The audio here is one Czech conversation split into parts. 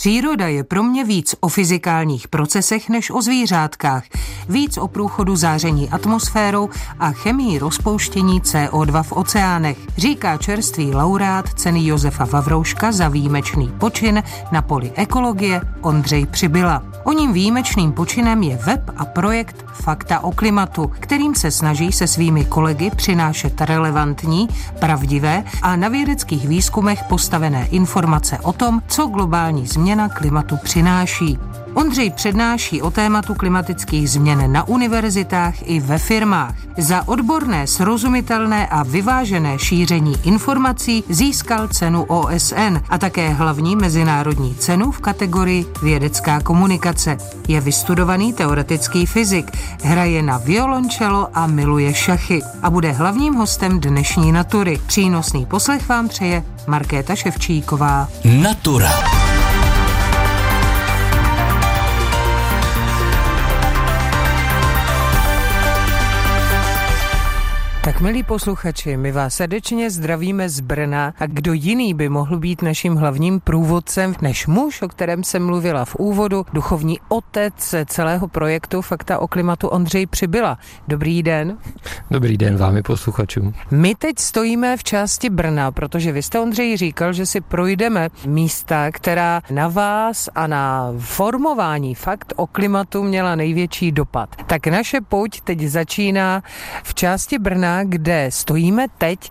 Příroda je pro mě víc o fyzikálních procesech než o zvířátkách, víc o průchodu záření atmosférou a chemii rozpouštění CO2 v oceánech, říká čerstvý laureát ceny Josefa Vavrouška za výjimečný počin na poli ekologie Ondřej Přibyla. O ním výjimečným počinem je web a projekt Fakta o klimatu, kterým se snaží se svými kolegy přinášet relevantní, pravdivé a na vědeckých výzkumech postavené informace o tom, co globální změna klimatu přináší. Ondřej přednáší o tématu klimatických změn na univerzitách i ve firmách. Za odborné, srozumitelné a vyvážené šíření informací získal cenu OSN a také hlavní mezinárodní cenu v kategorii vědecká komunikace. Je vystudovaný teoretický fyzik, hraje na violončelo a miluje šachy a bude hlavním hostem dnešní Natury. Přínosný poslech vám přeje Markéta Ševčíková. Natura. Tak milí posluchači, my vás srdečně zdravíme z Brna a kdo jiný by mohl být naším hlavním průvodcem než muž, o kterém jsem mluvila v úvodu, duchovní otec celého projektu Fakta o klimatu Ondřej Přibyla. Dobrý den. Dobrý den vám i posluchačům. My teď stojíme v části Brna, protože vy jste Ondřej říkal, že si projdeme místa, která na vás a na formování fakt o klimatu měla největší dopad. Tak naše pouť teď začíná v části Brna, kde stojíme teď,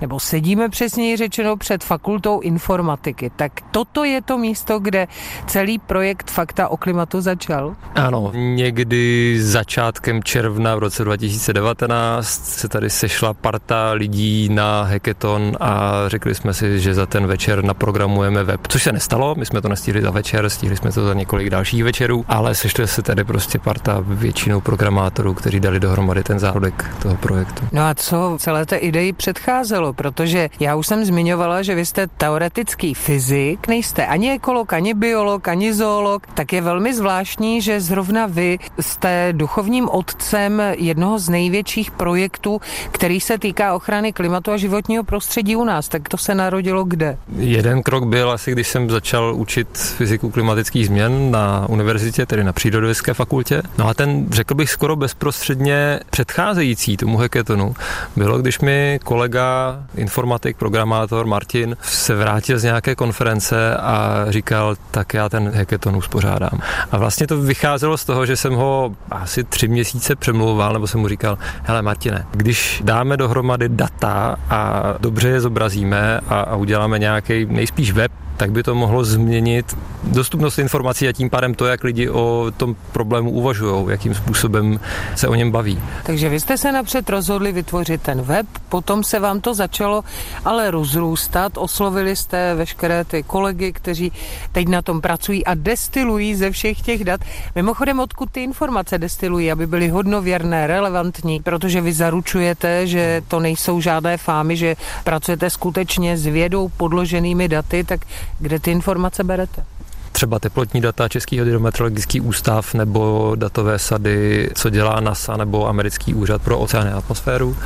nebo sedíme přesněji řečeno před fakultou informatiky. Tak toto je to místo, kde celý projekt Fakta o klimatu začal? Ano, někdy začátkem června v roce 2019 se tady sešla parta lidí na hackathon a řekli jsme si, že za ten večer naprogramujeme web, což se nestalo, my jsme to nestihli za večer, stihli jsme to za několik dalších večerů, ale sešli se tady prostě parta většinou programátorů, kteří dali dohromady ten zárodek toho projektu. No a co celé té ideji předcházelo, protože já už jsem zmiňovala, že vy jste teoretický fyzik, nejste ani ekolog, ani biolog, ani zoolog, tak je velmi zvláštní, že zrovna vy jste duchovním otcem jednoho z největších projektů, který se týká ochrany klimatu a životního prostředí u nás. Tak to se narodilo kde? Jeden krok byl asi, když jsem začal učit fyziku klimatických změn na univerzitě, tedy na přírodovědské fakultě. No a ten, řekl bych, skoro bezprostředně předcházející tomu bylo, když mi kolega, informatik, programátor Martin se vrátil z nějaké konference a říkal, tak já ten hackathon uspořádám. A vlastně to vycházelo z toho, že jsem ho asi tři měsíce přemlouval, nebo jsem mu říkal, hele Martine, když dáme dohromady data a dobře je zobrazíme a, a uděláme nějaký nejspíš web, tak by to mohlo změnit dostupnost informací a tím pádem to, jak lidi o tom problému uvažují, jakým způsobem se o něm baví. Takže vy jste se napřed rozhodli vytvořit ten web, potom se vám to začalo ale rozrůstat, oslovili jste veškeré ty kolegy, kteří teď na tom pracují a destilují ze všech těch dat. Mimochodem, odkud ty informace destilují, aby byly hodnověrné, relevantní, protože vy zaručujete, že to nejsou žádné fámy, že pracujete skutečně s vědou podloženými daty, tak kde ty informace berete? třeba teplotní data Český hydrometeorologický ústav nebo datové sady, co dělá NASA nebo Americký úřad pro oceány a atmosféru.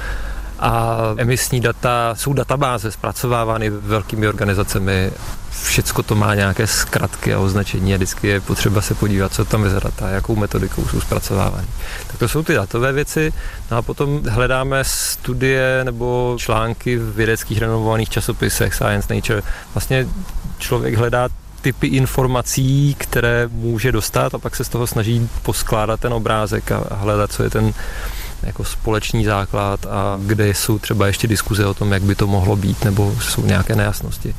A emisní data jsou databáze zpracovávány velkými organizacemi. Všecko to má nějaké zkratky a označení a vždycky je potřeba se podívat, co tam je za data, jakou metodikou jsou zpracovávány. Tak to jsou ty datové věci. No a potom hledáme studie nebo články v vědeckých renovovaných časopisech Science Nature. Vlastně člověk hledá typy informací, které může dostat a pak se z toho snaží poskládat ten obrázek a hledat, co je ten jako společný základ a kde jsou třeba ještě diskuze o tom, jak by to mohlo být, nebo jsou nějaké nejasnosti.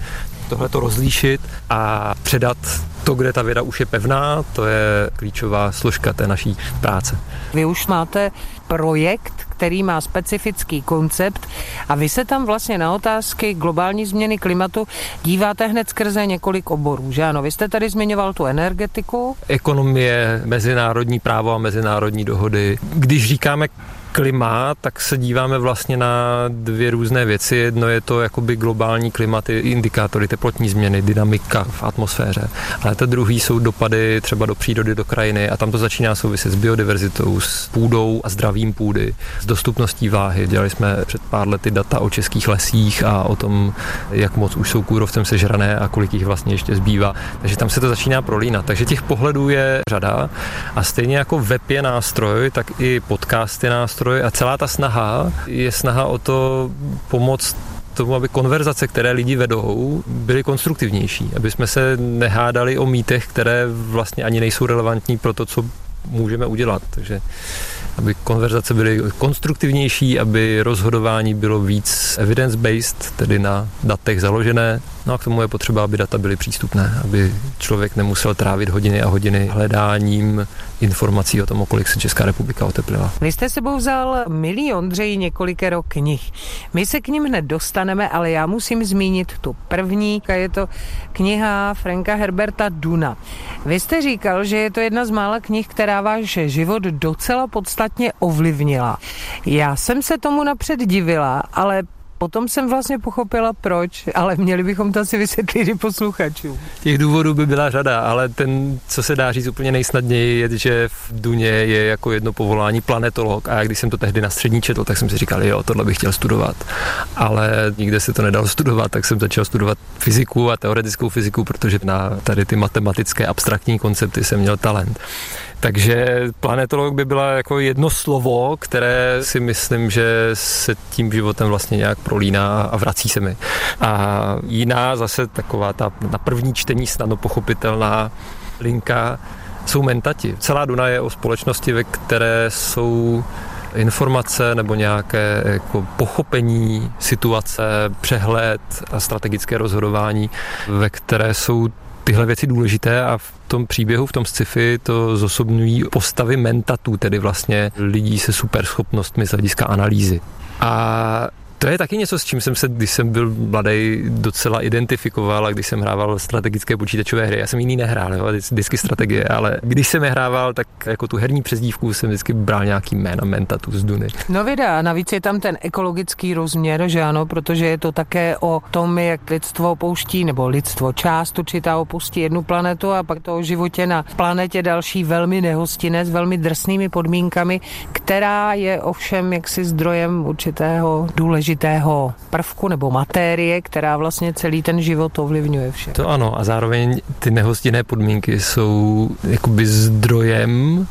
Tohle to rozlíšit a předat to, kde ta věda už je pevná, to je klíčová složka té naší práce. Vy už máte projekt, který má specifický koncept a vy se tam vlastně na otázky globální změny klimatu díváte hned skrze několik oborů, že ano? Vy jste tady zmiňoval tu energetiku. Ekonomie, mezinárodní právo a mezinárodní dohody. Když říkáme klima, tak se díváme vlastně na dvě různé věci. Jedno je to jakoby globální klimaty, indikátory teplotní změny, dynamika v atmosféře. Ale to druhý jsou dopady třeba do přírody, do krajiny a tam to začíná souviset s biodiverzitou, s půdou a zdravím půdy, s dostupností váhy. Dělali jsme před pár lety data o českých lesích a o tom, jak moc už jsou kůrovcem sežrané a kolik jich vlastně ještě zbývá. Takže tam se to začíná prolínat. Takže těch pohledů je řada a stejně jako web je nástroj, tak i podcast je nástroj a celá ta snaha je snaha o to pomoct tomu, aby konverzace, které lidi vedou, byly konstruktivnější, aby jsme se nehádali o mýtech, které vlastně ani nejsou relevantní pro to, co můžeme udělat. Takže aby konverzace byly konstruktivnější, aby rozhodování bylo víc evidence-based, tedy na datech založené. No a k tomu je potřeba, aby data byly přístupné, aby člověk nemusel trávit hodiny a hodiny hledáním informací o tom, o kolik se Česká republika oteplila. Vy jste sebou vzal, milý Ondřej, několikero knih. My se k ním hned dostaneme, ale já musím zmínit tu první, je to kniha Franka Herberta Duna. Vy jste říkal, že je to jedna z mála knih, která váš život docela podstatně ovlivnila. Já jsem se tomu napřed divila, ale Potom jsem vlastně pochopila proč, ale měli bychom to asi vysvětlit i posluchačům. Těch důvodů by byla řada, ale ten, co se dá říct úplně nejsnadněji, je, že v Duně je jako jedno povolání planetolog a když jsem to tehdy na střední četl, tak jsem si říkal, jo, tohle bych chtěl studovat. Ale nikde se to nedalo studovat, tak jsem začal studovat fyziku a teoretickou fyziku, protože na tady ty matematické abstraktní koncepty jsem měl talent. Takže planetolog by byla jako jedno slovo, které si myslím, že se tím životem vlastně nějak prolíná a vrací se mi. A jiná zase taková ta na první čtení snadno pochopitelná linka jsou mentati. Celá Duna je o společnosti, ve které jsou informace nebo nějaké jako pochopení situace, přehled a strategické rozhodování, ve které jsou tyhle věci důležité a v tom příběhu, v tom sci-fi to zosobňují postavy mentatů, tedy vlastně lidí se superschopnostmi z hlediska analýzy. A to je taky něco, s čím jsem se, když jsem byl mladý, docela identifikoval a když jsem hrával strategické počítačové hry. Já jsem jiný nehrál, jo, disky strategie, ale když jsem je hrával, tak jako tu herní přezdívku jsem vždycky bral nějaký jméno Mentatu z Duny. No vida, navíc je tam ten ekologický rozměr, že ano, protože je to také o tom, jak lidstvo opouští, nebo lidstvo část určitá opustí jednu planetu a pak to o životě na planetě další velmi nehostinné s velmi drsnými podmínkami, která je ovšem jaksi zdrojem určitého důležitého důležitého prvku nebo matérie, která vlastně celý ten život ovlivňuje vše. To ano a zároveň ty nehostinné podmínky jsou jakoby zdrojem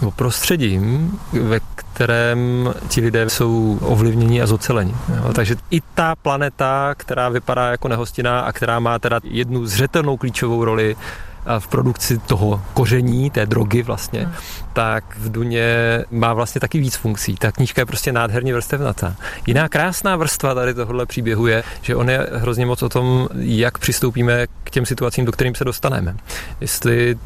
nebo prostředím, ve kterém ti lidé jsou ovlivněni a zoceleni. Jo? Takže i ta planeta, která vypadá jako nehostinná a která má teda jednu zřetelnou klíčovou roli v produkci toho koření, té drogy vlastně, hmm. tak v Duně má vlastně taky víc funkcí. Ta knížka je prostě nádherně vrstevnatá. Jiná krásná vrstva tady tohohle příběhu je, že on je hrozně moc o tom, jak přistoupíme k těm situacím, do kterým se dostaneme. Jestli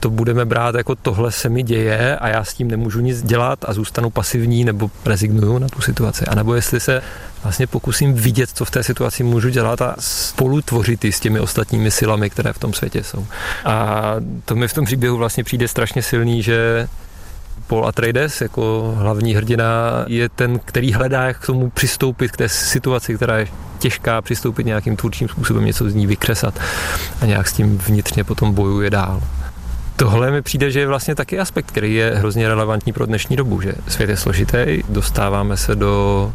to budeme brát jako tohle se mi děje a já s tím nemůžu nic dělat a zůstanu pasivní nebo rezignuju na tu situaci. A nebo jestli se vlastně pokusím vidět, co v té situaci můžu dělat a spolu tvořit s těmi ostatními silami, které v tom světě jsou. A to mi v tom příběhu vlastně přijde strašně silný, že Paul Atreides jako hlavní hrdina je ten, který hledá, jak k tomu přistoupit, k té situaci, která je těžká, přistoupit nějakým tvůrčím způsobem, něco z ní vykresat a nějak s tím vnitřně potom bojuje dál. Tohle mi přijde, že je vlastně taky aspekt, který je hrozně relevantní pro dnešní dobu, že svět je složitý, dostáváme se do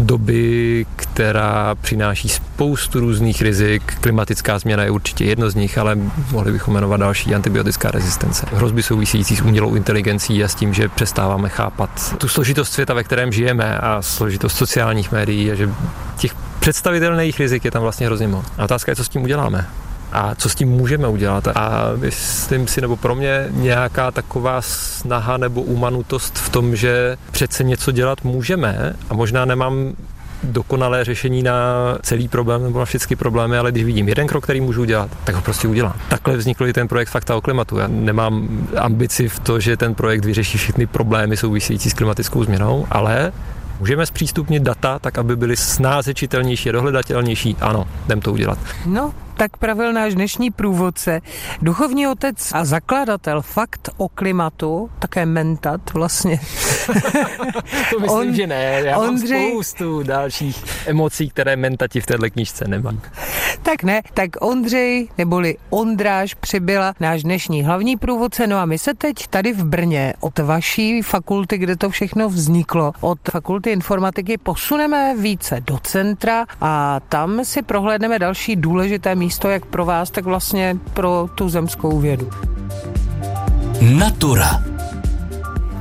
doby, která přináší spoustu různých rizik. Klimatická změna je určitě jedno z nich, ale mohli bychom jmenovat další antibiotická rezistence. Hrozby související s umělou inteligencí a s tím, že přestáváme chápat tu složitost světa, ve kterém žijeme a složitost sociálních médií a že těch představitelných rizik je tam vlastně hrozně moc. A otázka je, co s tím uděláme a co s tím můžeme udělat. A myslím si, nebo pro mě nějaká taková snaha nebo umanutost v tom, že přece něco dělat můžeme a možná nemám dokonalé řešení na celý problém nebo na všechny problémy, ale když vidím jeden krok, který můžu udělat, tak ho prostě udělám. Takhle vznikl i ten projekt Fakta o klimatu. Já nemám ambici v to, že ten projekt vyřeší všechny problémy související s klimatickou změnou, ale Můžeme zpřístupnit data tak, aby byly snáze čitelnější a dohledatelnější? Ano, jdem to udělat. No, Tak pravil náš dnešní průvodce, duchovní otec a zakladatel fakt o klimatu, také mentat vlastně. to myslím, On, že ne. Já Ondřej... mám spoustu dalších emocí, které mentati v této knížce nemám. Tak ne, tak Ondřej, neboli Ondráš přibyla náš dnešní hlavní průvodce, no a my se teď tady v Brně od vaší fakulty, kde to všechno vzniklo, od fakulty informatiky posuneme více do centra a tam si prohlédneme další důležité místo, jak pro vás, tak vlastně pro tu zemskou vědu. Natura.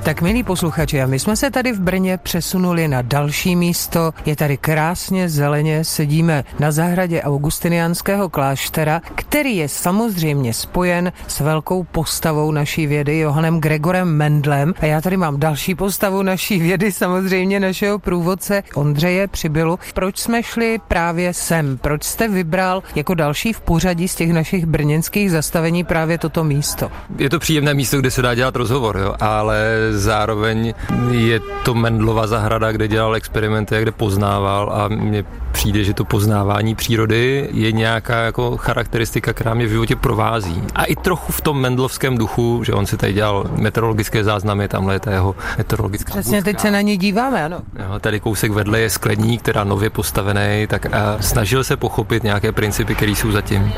Tak milí posluchači, a my jsme se tady v Brně přesunuli na další místo. Je tady krásně zeleně, sedíme na zahradě Augustiniánského kláštera, který je samozřejmě spojen s velkou postavou naší vědy Johanem Gregorem Mendlem. A já tady mám další postavu naší vědy, samozřejmě našeho průvodce Ondřeje Přibylu. Proč jsme šli právě sem? Proč jste vybral jako další v pořadí z těch našich brněnských zastavení právě toto místo? Je to příjemné místo, kde se dá dělat rozhovor, jo? ale zároveň je to Mendlova zahrada, kde dělal experimenty a kde poznával a mně přijde, že to poznávání přírody je nějaká jako charakteristika, která mě v životě provází. A i trochu v tom mendlovském duchu, že on si tady dělal meteorologické záznamy, tamhle je ta jeho meteorologická Přesně teď se na ní díváme, ano. Jo, tady kousek vedle je skleník, která nově postavený, tak a snažil se pochopit nějaké principy, které jsou zatím.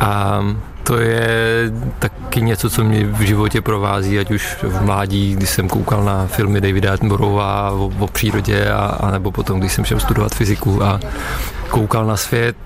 A to je taky něco, co mě v životě provází, ať už v mládí, když jsem koukal na filmy Davida Attenborova o, o přírodě, a, a nebo potom, když jsem šel studovat fyziku a koukal na svět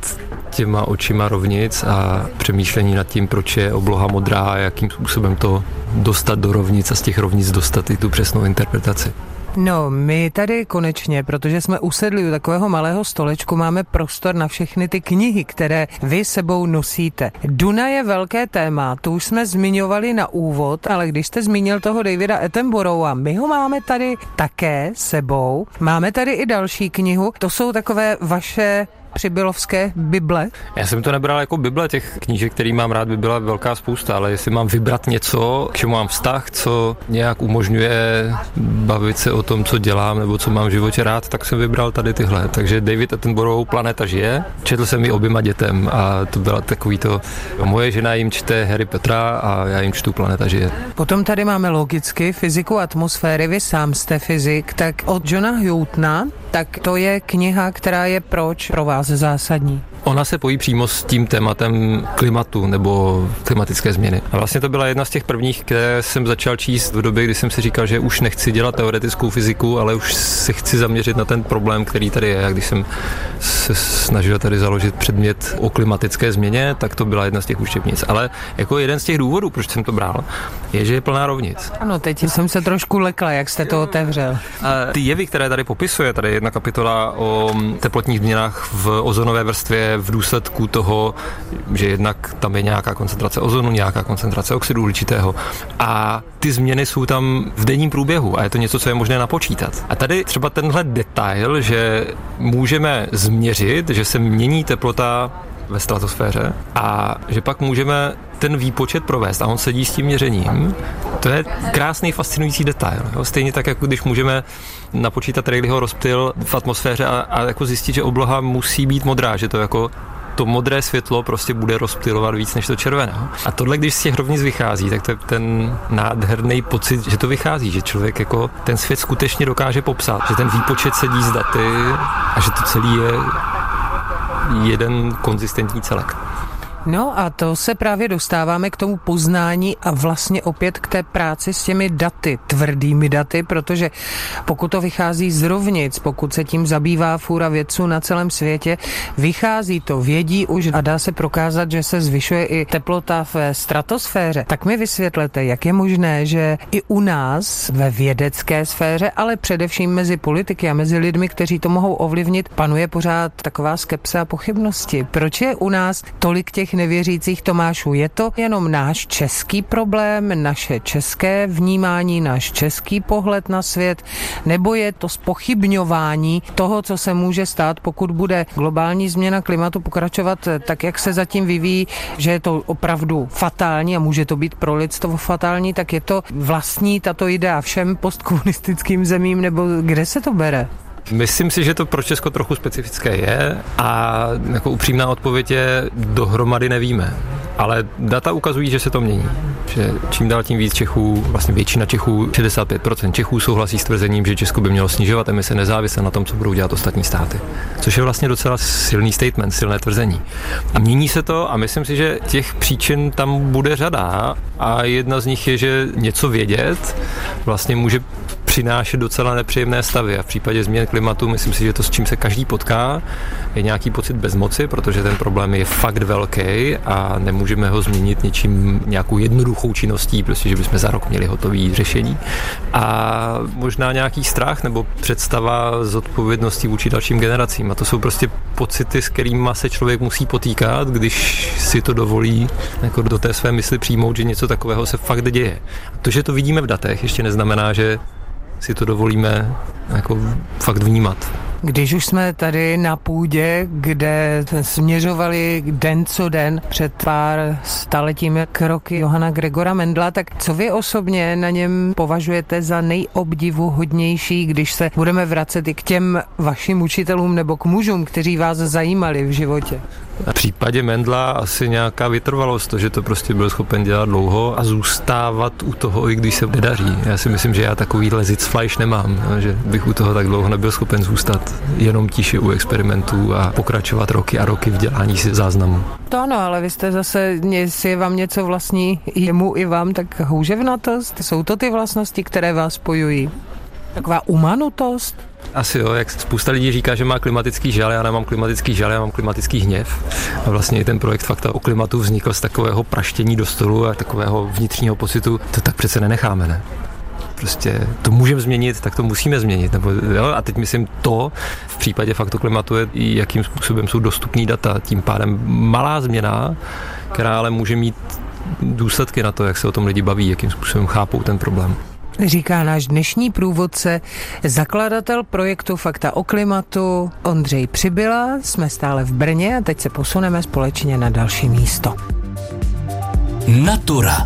těma očima rovnic a přemýšlení nad tím, proč je obloha modrá a jakým způsobem to dostat do rovnic a z těch rovnic dostat i tu přesnou interpretaci. No, my tady konečně, protože jsme usedli u takového malého stolečku, máme prostor na všechny ty knihy, které vy sebou nosíte. Duna je velké téma, to už jsme zmiňovali na úvod, ale když jste zmínil toho Davida Attenborougha, my ho máme tady také sebou. Máme tady i další knihu, to jsou takové vaše přibylovské Bible? Já jsem to nebral jako Bible, těch knížek, který mám rád, by byla velká spousta, ale jestli mám vybrat něco, k čemu mám vztah, co nějak umožňuje bavit se o tom, co dělám nebo co mám v životě rád, tak jsem vybral tady tyhle. Takže David Attenborough Planeta žije. Četl jsem ji oběma dětem a to byla takový to, moje žena jim čte Harry Petra a já jim čtu Planeta žije. Potom tady máme logicky fyziku atmosféry, vy sám jste fyzik, tak od Johna Hutona, tak to je kniha, která je proč pro vás zásadní? Ona se pojí přímo s tím tématem klimatu nebo klimatické změny. A vlastně to byla jedna z těch prvních, které jsem začal číst v době, kdy jsem si říkal, že už nechci dělat teoretickou fyziku, ale už se chci zaměřit na ten problém, který tady je. A když jsem se snažil tady založit předmět o klimatické změně, tak to byla jedna z těch učebnic. Ale jako jeden z těch důvodů, proč jsem to bral, je, že je plná rovnic. Ano, teď jsem se trošku lekla, jak jste to otevřel. A ty jevy, které tady popisuje, tady je jedna kapitola o teplotních změnách v ozonové vrstvě v důsledku toho, že jednak tam je nějaká koncentrace ozonu, nějaká koncentrace oxidu uhličitého a ty změny jsou tam v denním průběhu a je to něco, co je možné napočítat. A tady třeba tenhle detail, že můžeme změřit, že se mění teplota ve stratosféře a že pak můžeme ten výpočet provést a on sedí s tím měřením, to je krásný, fascinující detail. Jo? Stejně tak, jako když můžeme napočítat Rayleighho rozptyl v atmosféře a, a jako zjistit, že obloha musí být modrá, že to jako to modré světlo prostě bude rozptylovat víc než to červené. A tohle, když z těch rovnic vychází, tak to je ten nádherný pocit, že to vychází, že člověk jako ten svět skutečně dokáže popsat, že ten výpočet sedí z daty a že to celý je jeden konzistentní celek. No a to se právě dostáváme k tomu poznání a vlastně opět k té práci s těmi daty, tvrdými daty, protože pokud to vychází z rovnic, pokud se tím zabývá fůra vědců na celém světě, vychází to, vědí už a dá se prokázat, že se zvyšuje i teplota v stratosféře. Tak mi vysvětlete, jak je možné, že i u nás ve vědecké sféře, ale především mezi politiky a mezi lidmi, kteří to mohou ovlivnit, panuje pořád taková skepse a pochybnosti. Proč je u nás tolik těch nevěřících Tomášů. Je to jenom náš český problém, naše české vnímání, náš český pohled na svět, nebo je to spochybňování toho, co se může stát, pokud bude globální změna klimatu pokračovat tak, jak se zatím vyvíjí, že je to opravdu fatální a může to být pro lidstvo fatální, tak je to vlastní tato idea všem postkomunistickým zemím, nebo kde se to bere? Myslím si, že to pro Česko trochu specifické je a jako upřímná odpověď je dohromady nevíme. Ale data ukazují, že se to mění. Že čím dál tím víc Čechů, vlastně většina Čechů, 65% Čechů souhlasí s tvrzením, že Česko by mělo snižovat emise nezávisle na tom, co budou dělat ostatní státy. Což je vlastně docela silný statement, silné tvrzení. A mění se to a myslím si, že těch příčin tam bude řada a jedna z nich je, že něco vědět vlastně může přinášet docela nepříjemné stavy a v případě změn klimatu myslím si, že to s čím se každý potká je nějaký pocit bezmoci, protože ten problém je fakt velký a nemůžeme ho změnit něčím nějakou jednoduchou činností, prostě, že bychom za rok měli hotový řešení. A možná nějaký strach nebo představa z odpovědnosti vůči dalším generacím. A to jsou prostě pocity, s kterými se člověk musí potýkat, když si to dovolí jako do té své mysli přijmout, že něco takového se fakt děje. To, že to vidíme v datech, ještě neznamená, že si to dovolíme jako fakt vnímat. Když už jsme tady na půdě, kde směřovali den co den před pár staletími kroky Johana Gregora Mendla, tak co vy osobně na něm považujete za nejobdivuhodnější, když se budeme vracet i k těm vašim učitelům nebo k mužům, kteří vás zajímali v životě? V případě Mendla asi nějaká vytrvalost, to, že to prostě byl schopen dělat dlouho a zůstávat u toho, i když se nedaří. Já si myslím, že já takový lezic flash nemám, že bych u toho tak dlouho nebyl schopen zůstat jenom tiše u experimentů a pokračovat roky a roky v dělání si záznamů. To ano, ale vy jste zase, jestli je vám něco vlastní jemu i vám, tak houževnatost, jsou to ty vlastnosti, které vás spojují. Taková umanutost? Asi jo, jak spousta lidí říká, že má klimatický žal, já nemám klimatický žal, já mám klimatický hněv. A vlastně i ten projekt Fakta o klimatu vznikl z takového praštění do stolu a takového vnitřního pocitu, to tak přece nenecháme, ne? Prostě to můžeme změnit, tak to musíme změnit. Nebo, jo? A teď myslím to, v případě faktu klimatu je, jakým způsobem jsou dostupný data. Tím pádem malá změna, která ale může mít důsledky na to, jak se o tom lidi baví, jakým způsobem chápou ten problém. Říká náš dnešní průvodce, zakladatel projektu Fakta o klimatu Ondřej Přibyla. Jsme stále v Brně a teď se posuneme společně na další místo. Natura.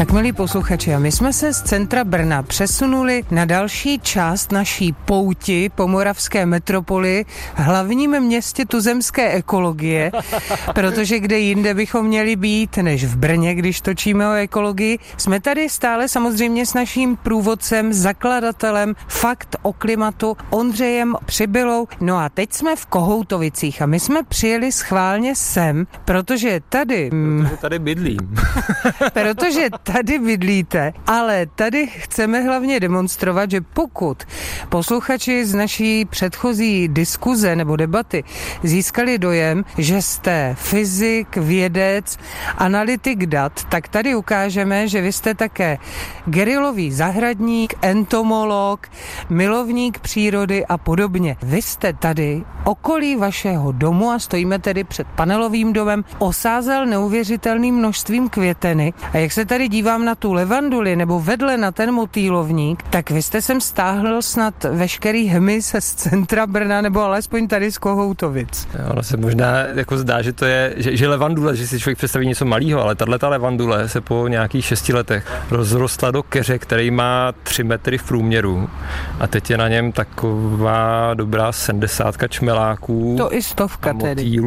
Tak milí posluchači, a my jsme se z centra Brna přesunuli na další část naší pouti po moravské metropoli, hlavním městě tuzemské ekologie, protože kde jinde bychom měli být, než v Brně, když točíme o ekologii. Jsme tady stále samozřejmě s naším průvodcem, zakladatelem Fakt o klimatu Ondřejem Přibylou. No a teď jsme v Kohoutovicích a my jsme přijeli schválně sem, protože tady... Mm, protože tady bydlím. protože tady bydlíte, ale tady chceme hlavně demonstrovat, že pokud posluchači z naší předchozí diskuze nebo debaty získali dojem, že jste fyzik, vědec, analytik dat, tak tady ukážeme, že vy jste také gerilový zahradník, entomolog, milovník přírody a podobně. Vy jste tady okolí vašeho domu a stojíme tedy před panelovým domem, osázel neuvěřitelným množstvím květeny. A jak se tady dívám na tu levanduli nebo vedle na ten motýlovník, tak vy jste sem stáhl snad veškerý hmyz z centra Brna nebo alespoň tady z Kohoutovic. Ono se možná jako zdá, že to je, že, že levandule, že si člověk představí něco malého, ale tahle levandule se po nějakých šesti letech rozrostla do keře, který má tři metry v průměru a teď je na něm taková dobrá sedmdesátka čmeláků. To i stovka tedy.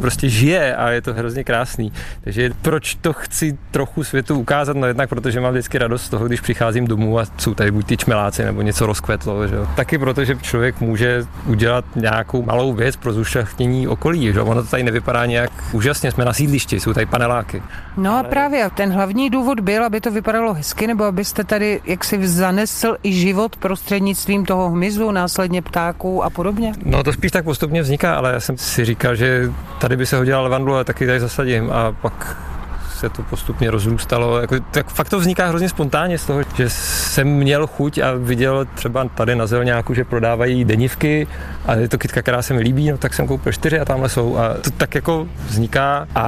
Prostě žije a je to hrozně krásný. Takže proč to chci trochu světu ukázat? No jednak protože mám vždycky radost z toho, když přicházím domů a jsou tady buď ty čmeláci nebo něco rozkvetlo. Že? Taky proto, že člověk může udělat nějakou malou věc pro zušachtění okolí. Že? Ono to tady nevypadá nějak úžasně, jsme na sídlišti, jsou tady paneláky. No a právě ten hlavní důvod byl, aby to vypadalo hezky, nebo abyste tady jaksi zanesl i život prostřednictvím toho hmyzu, následně ptáků a podobně? No to spíš tak postupně vzniká, ale já jsem si říkal, že tady by se hodila levandule, taky tady zasadím a pak se to postupně rozrůstalo. Jako, tak fakt to vzniká hrozně spontánně z toho, že jsem měl chuť a viděl třeba tady na Zelňáku, že prodávají denivky a je to kytka, která se mi líbí, no tak jsem koupil čtyři a tamhle jsou. A to tak jako vzniká a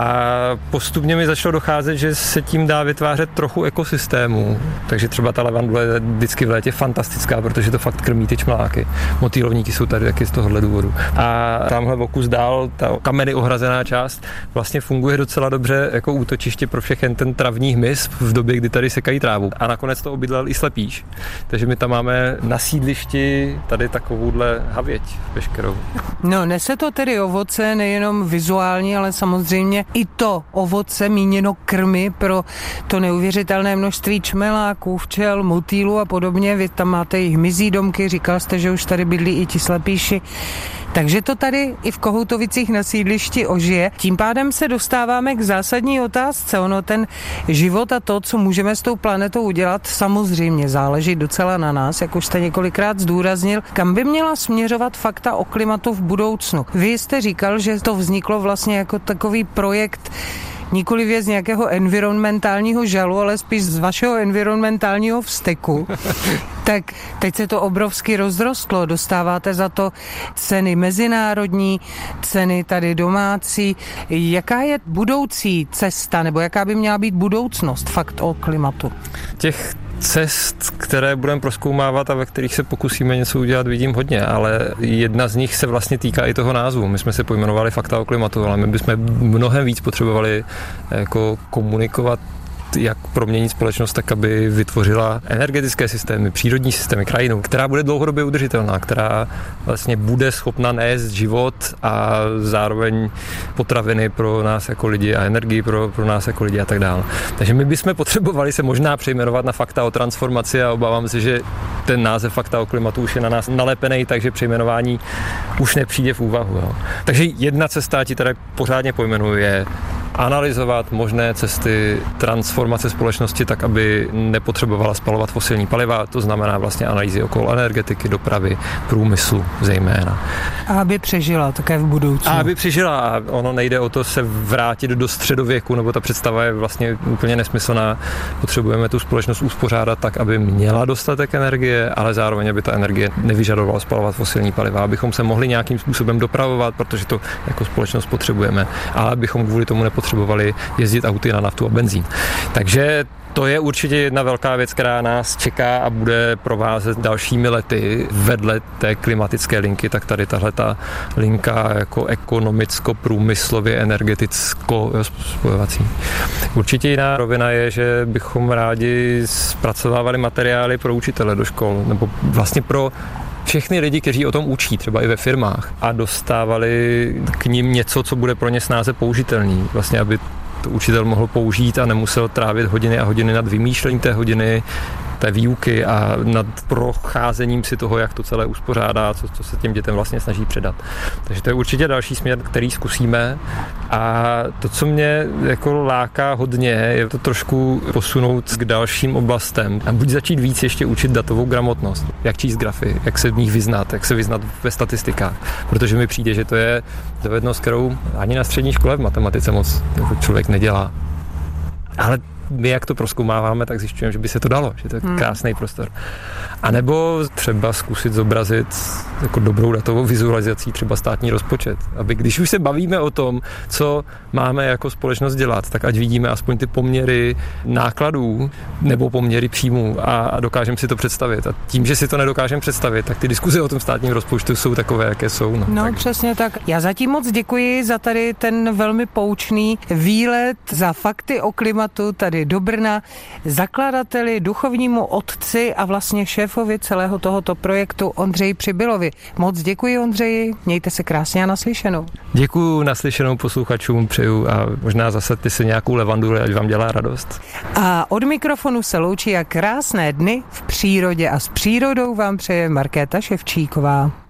postupně mi začalo docházet, že se tím dá vytvářet trochu ekosystému. Takže třeba ta levandule je vždycky v létě fantastická, protože to fakt krmí ty čmeláky. Motýlovníky jsou tady taky z tohohle důvodu. A tamhle v okus dál, ta kameny ohrazená část vlastně funguje docela dobře jako útočiště sídliště pro všechen ten travní hmyz v době, kdy tady sekají trávu. A nakonec to obydlel i slepíš. Takže my tam máme na sídlišti tady takovouhle havěť veškerou. No, nese to tedy ovoce nejenom vizuální, ale samozřejmě i to ovoce míněno krmy pro to neuvěřitelné množství čmeláků, včel, motýlů a podobně. Vy tam máte i hmyzí domky, říkal jste, že už tady bydlí i ti slepíši. Takže to tady i v Kohoutovicích na sídlišti ožije. Tím pádem se dostáváme k zásadní otázce. Ono ten život a to, co můžeme s tou planetou udělat, samozřejmě záleží docela na nás, jak už jste několikrát zdůraznil. Kam by měla směřovat fakta o klimatu v budoucnu? Vy jste říkal, že to vzniklo vlastně jako takový projekt nikoli z nějakého environmentálního žalu, ale spíš z vašeho environmentálního vzteku. tak teď se to obrovsky rozrostlo, dostáváte za to ceny mezinárodní, ceny tady domácí. Jaká je budoucí cesta, nebo jaká by měla být budoucnost fakt o klimatu? Těch cest, které budeme proskoumávat a ve kterých se pokusíme něco udělat, vidím hodně, ale jedna z nich se vlastně týká i toho názvu. My jsme se pojmenovali fakta o klimatu, ale my bychom mnohem víc potřebovali jako komunikovat jak proměnit společnost tak, aby vytvořila energetické systémy, přírodní systémy, krajinu, která bude dlouhodobě udržitelná, která vlastně bude schopna nést život a zároveň potraviny pro nás jako lidi a energii pro, pro nás jako lidi a tak dále. Takže my bychom potřebovali se možná přejmenovat na fakta o transformaci a obávám se, že ten název fakta o klimatu už je na nás nalepený, takže přejmenování už nepřijde v úvahu. Jo. Takže jedna cesta, ti tady pořádně pojmenuje, analyzovat možné cesty transformace společnosti tak, aby nepotřebovala spalovat fosilní paliva, to znamená vlastně analýzy okolo energetiky, dopravy, průmyslu zejména. A aby přežila také v budoucnu. A aby přežila. Ono nejde o to se vrátit do středověku, nebo ta představa je vlastně úplně nesmyslná. Potřebujeme tu společnost uspořádat tak, aby měla dostatek energie, ale zároveň, aby ta energie nevyžadovala spalovat fosilní paliva, abychom se mohli nějakým způsobem dopravovat, protože to jako společnost potřebujeme, ale abychom kvůli tomu nepotřebovali potřebovali jezdit auty na naftu a benzín. Takže to je určitě jedna velká věc, která nás čeká a bude provázet dalšími lety vedle té klimatické linky, tak tady tahle ta linka jako ekonomicko-průmyslově energeticko spojovací. Určitě jiná rovina je, že bychom rádi zpracovávali materiály pro učitele do škol, nebo vlastně pro všechny lidi, kteří o tom učí, třeba i ve firmách, a dostávali k ním něco, co bude pro ně snáze použitelný. Vlastně, aby to učitel mohl použít a nemusel trávit hodiny a hodiny nad vymýšlením té hodiny, té výuky a nad procházením si toho, jak to celé uspořádá, co, co se těm dětem vlastně snaží předat. Takže to je určitě další směr, který zkusíme. A to, co mě jako láká hodně, je to trošku posunout k dalším oblastem a buď začít víc ještě učit datovou gramotnost, jak číst grafy, jak se v nich vyznat, jak se vyznat ve statistikách, protože mi přijde, že to je dovednost, kterou ani na střední škole v matematice moc jako člověk nedělá. Ale my jak to proskoumáváme, tak zjišťujeme, že by se to dalo, že to je hmm. krásný prostor. A nebo třeba zkusit zobrazit jako dobrou datovou vizualizací třeba státní rozpočet. Aby když už se bavíme o tom, co máme jako společnost dělat, tak ať vidíme aspoň ty poměry nákladů nebo poměry příjmů a, a dokážeme si to představit. A tím, že si to nedokážeme představit, tak ty diskuze o tom státním rozpočtu jsou takové, jaké jsou. No, no tak. přesně tak. Já zatím moc děkuji za tady ten velmi poučný výlet za fakty o klimatu tady do Brna, zakladateli, duchovnímu otci a vlastně šéfovi celého tohoto projektu Ondřeji Přibylovi. Moc děkuji Ondřeji, mějte se krásně a naslyšenou. Děkuji naslyšenou posluchačům, přeju a možná zasadte si nějakou levandu, ať vám dělá radost. A od mikrofonu se loučí a krásné dny v přírodě a s přírodou vám přeje Markéta Ševčíková.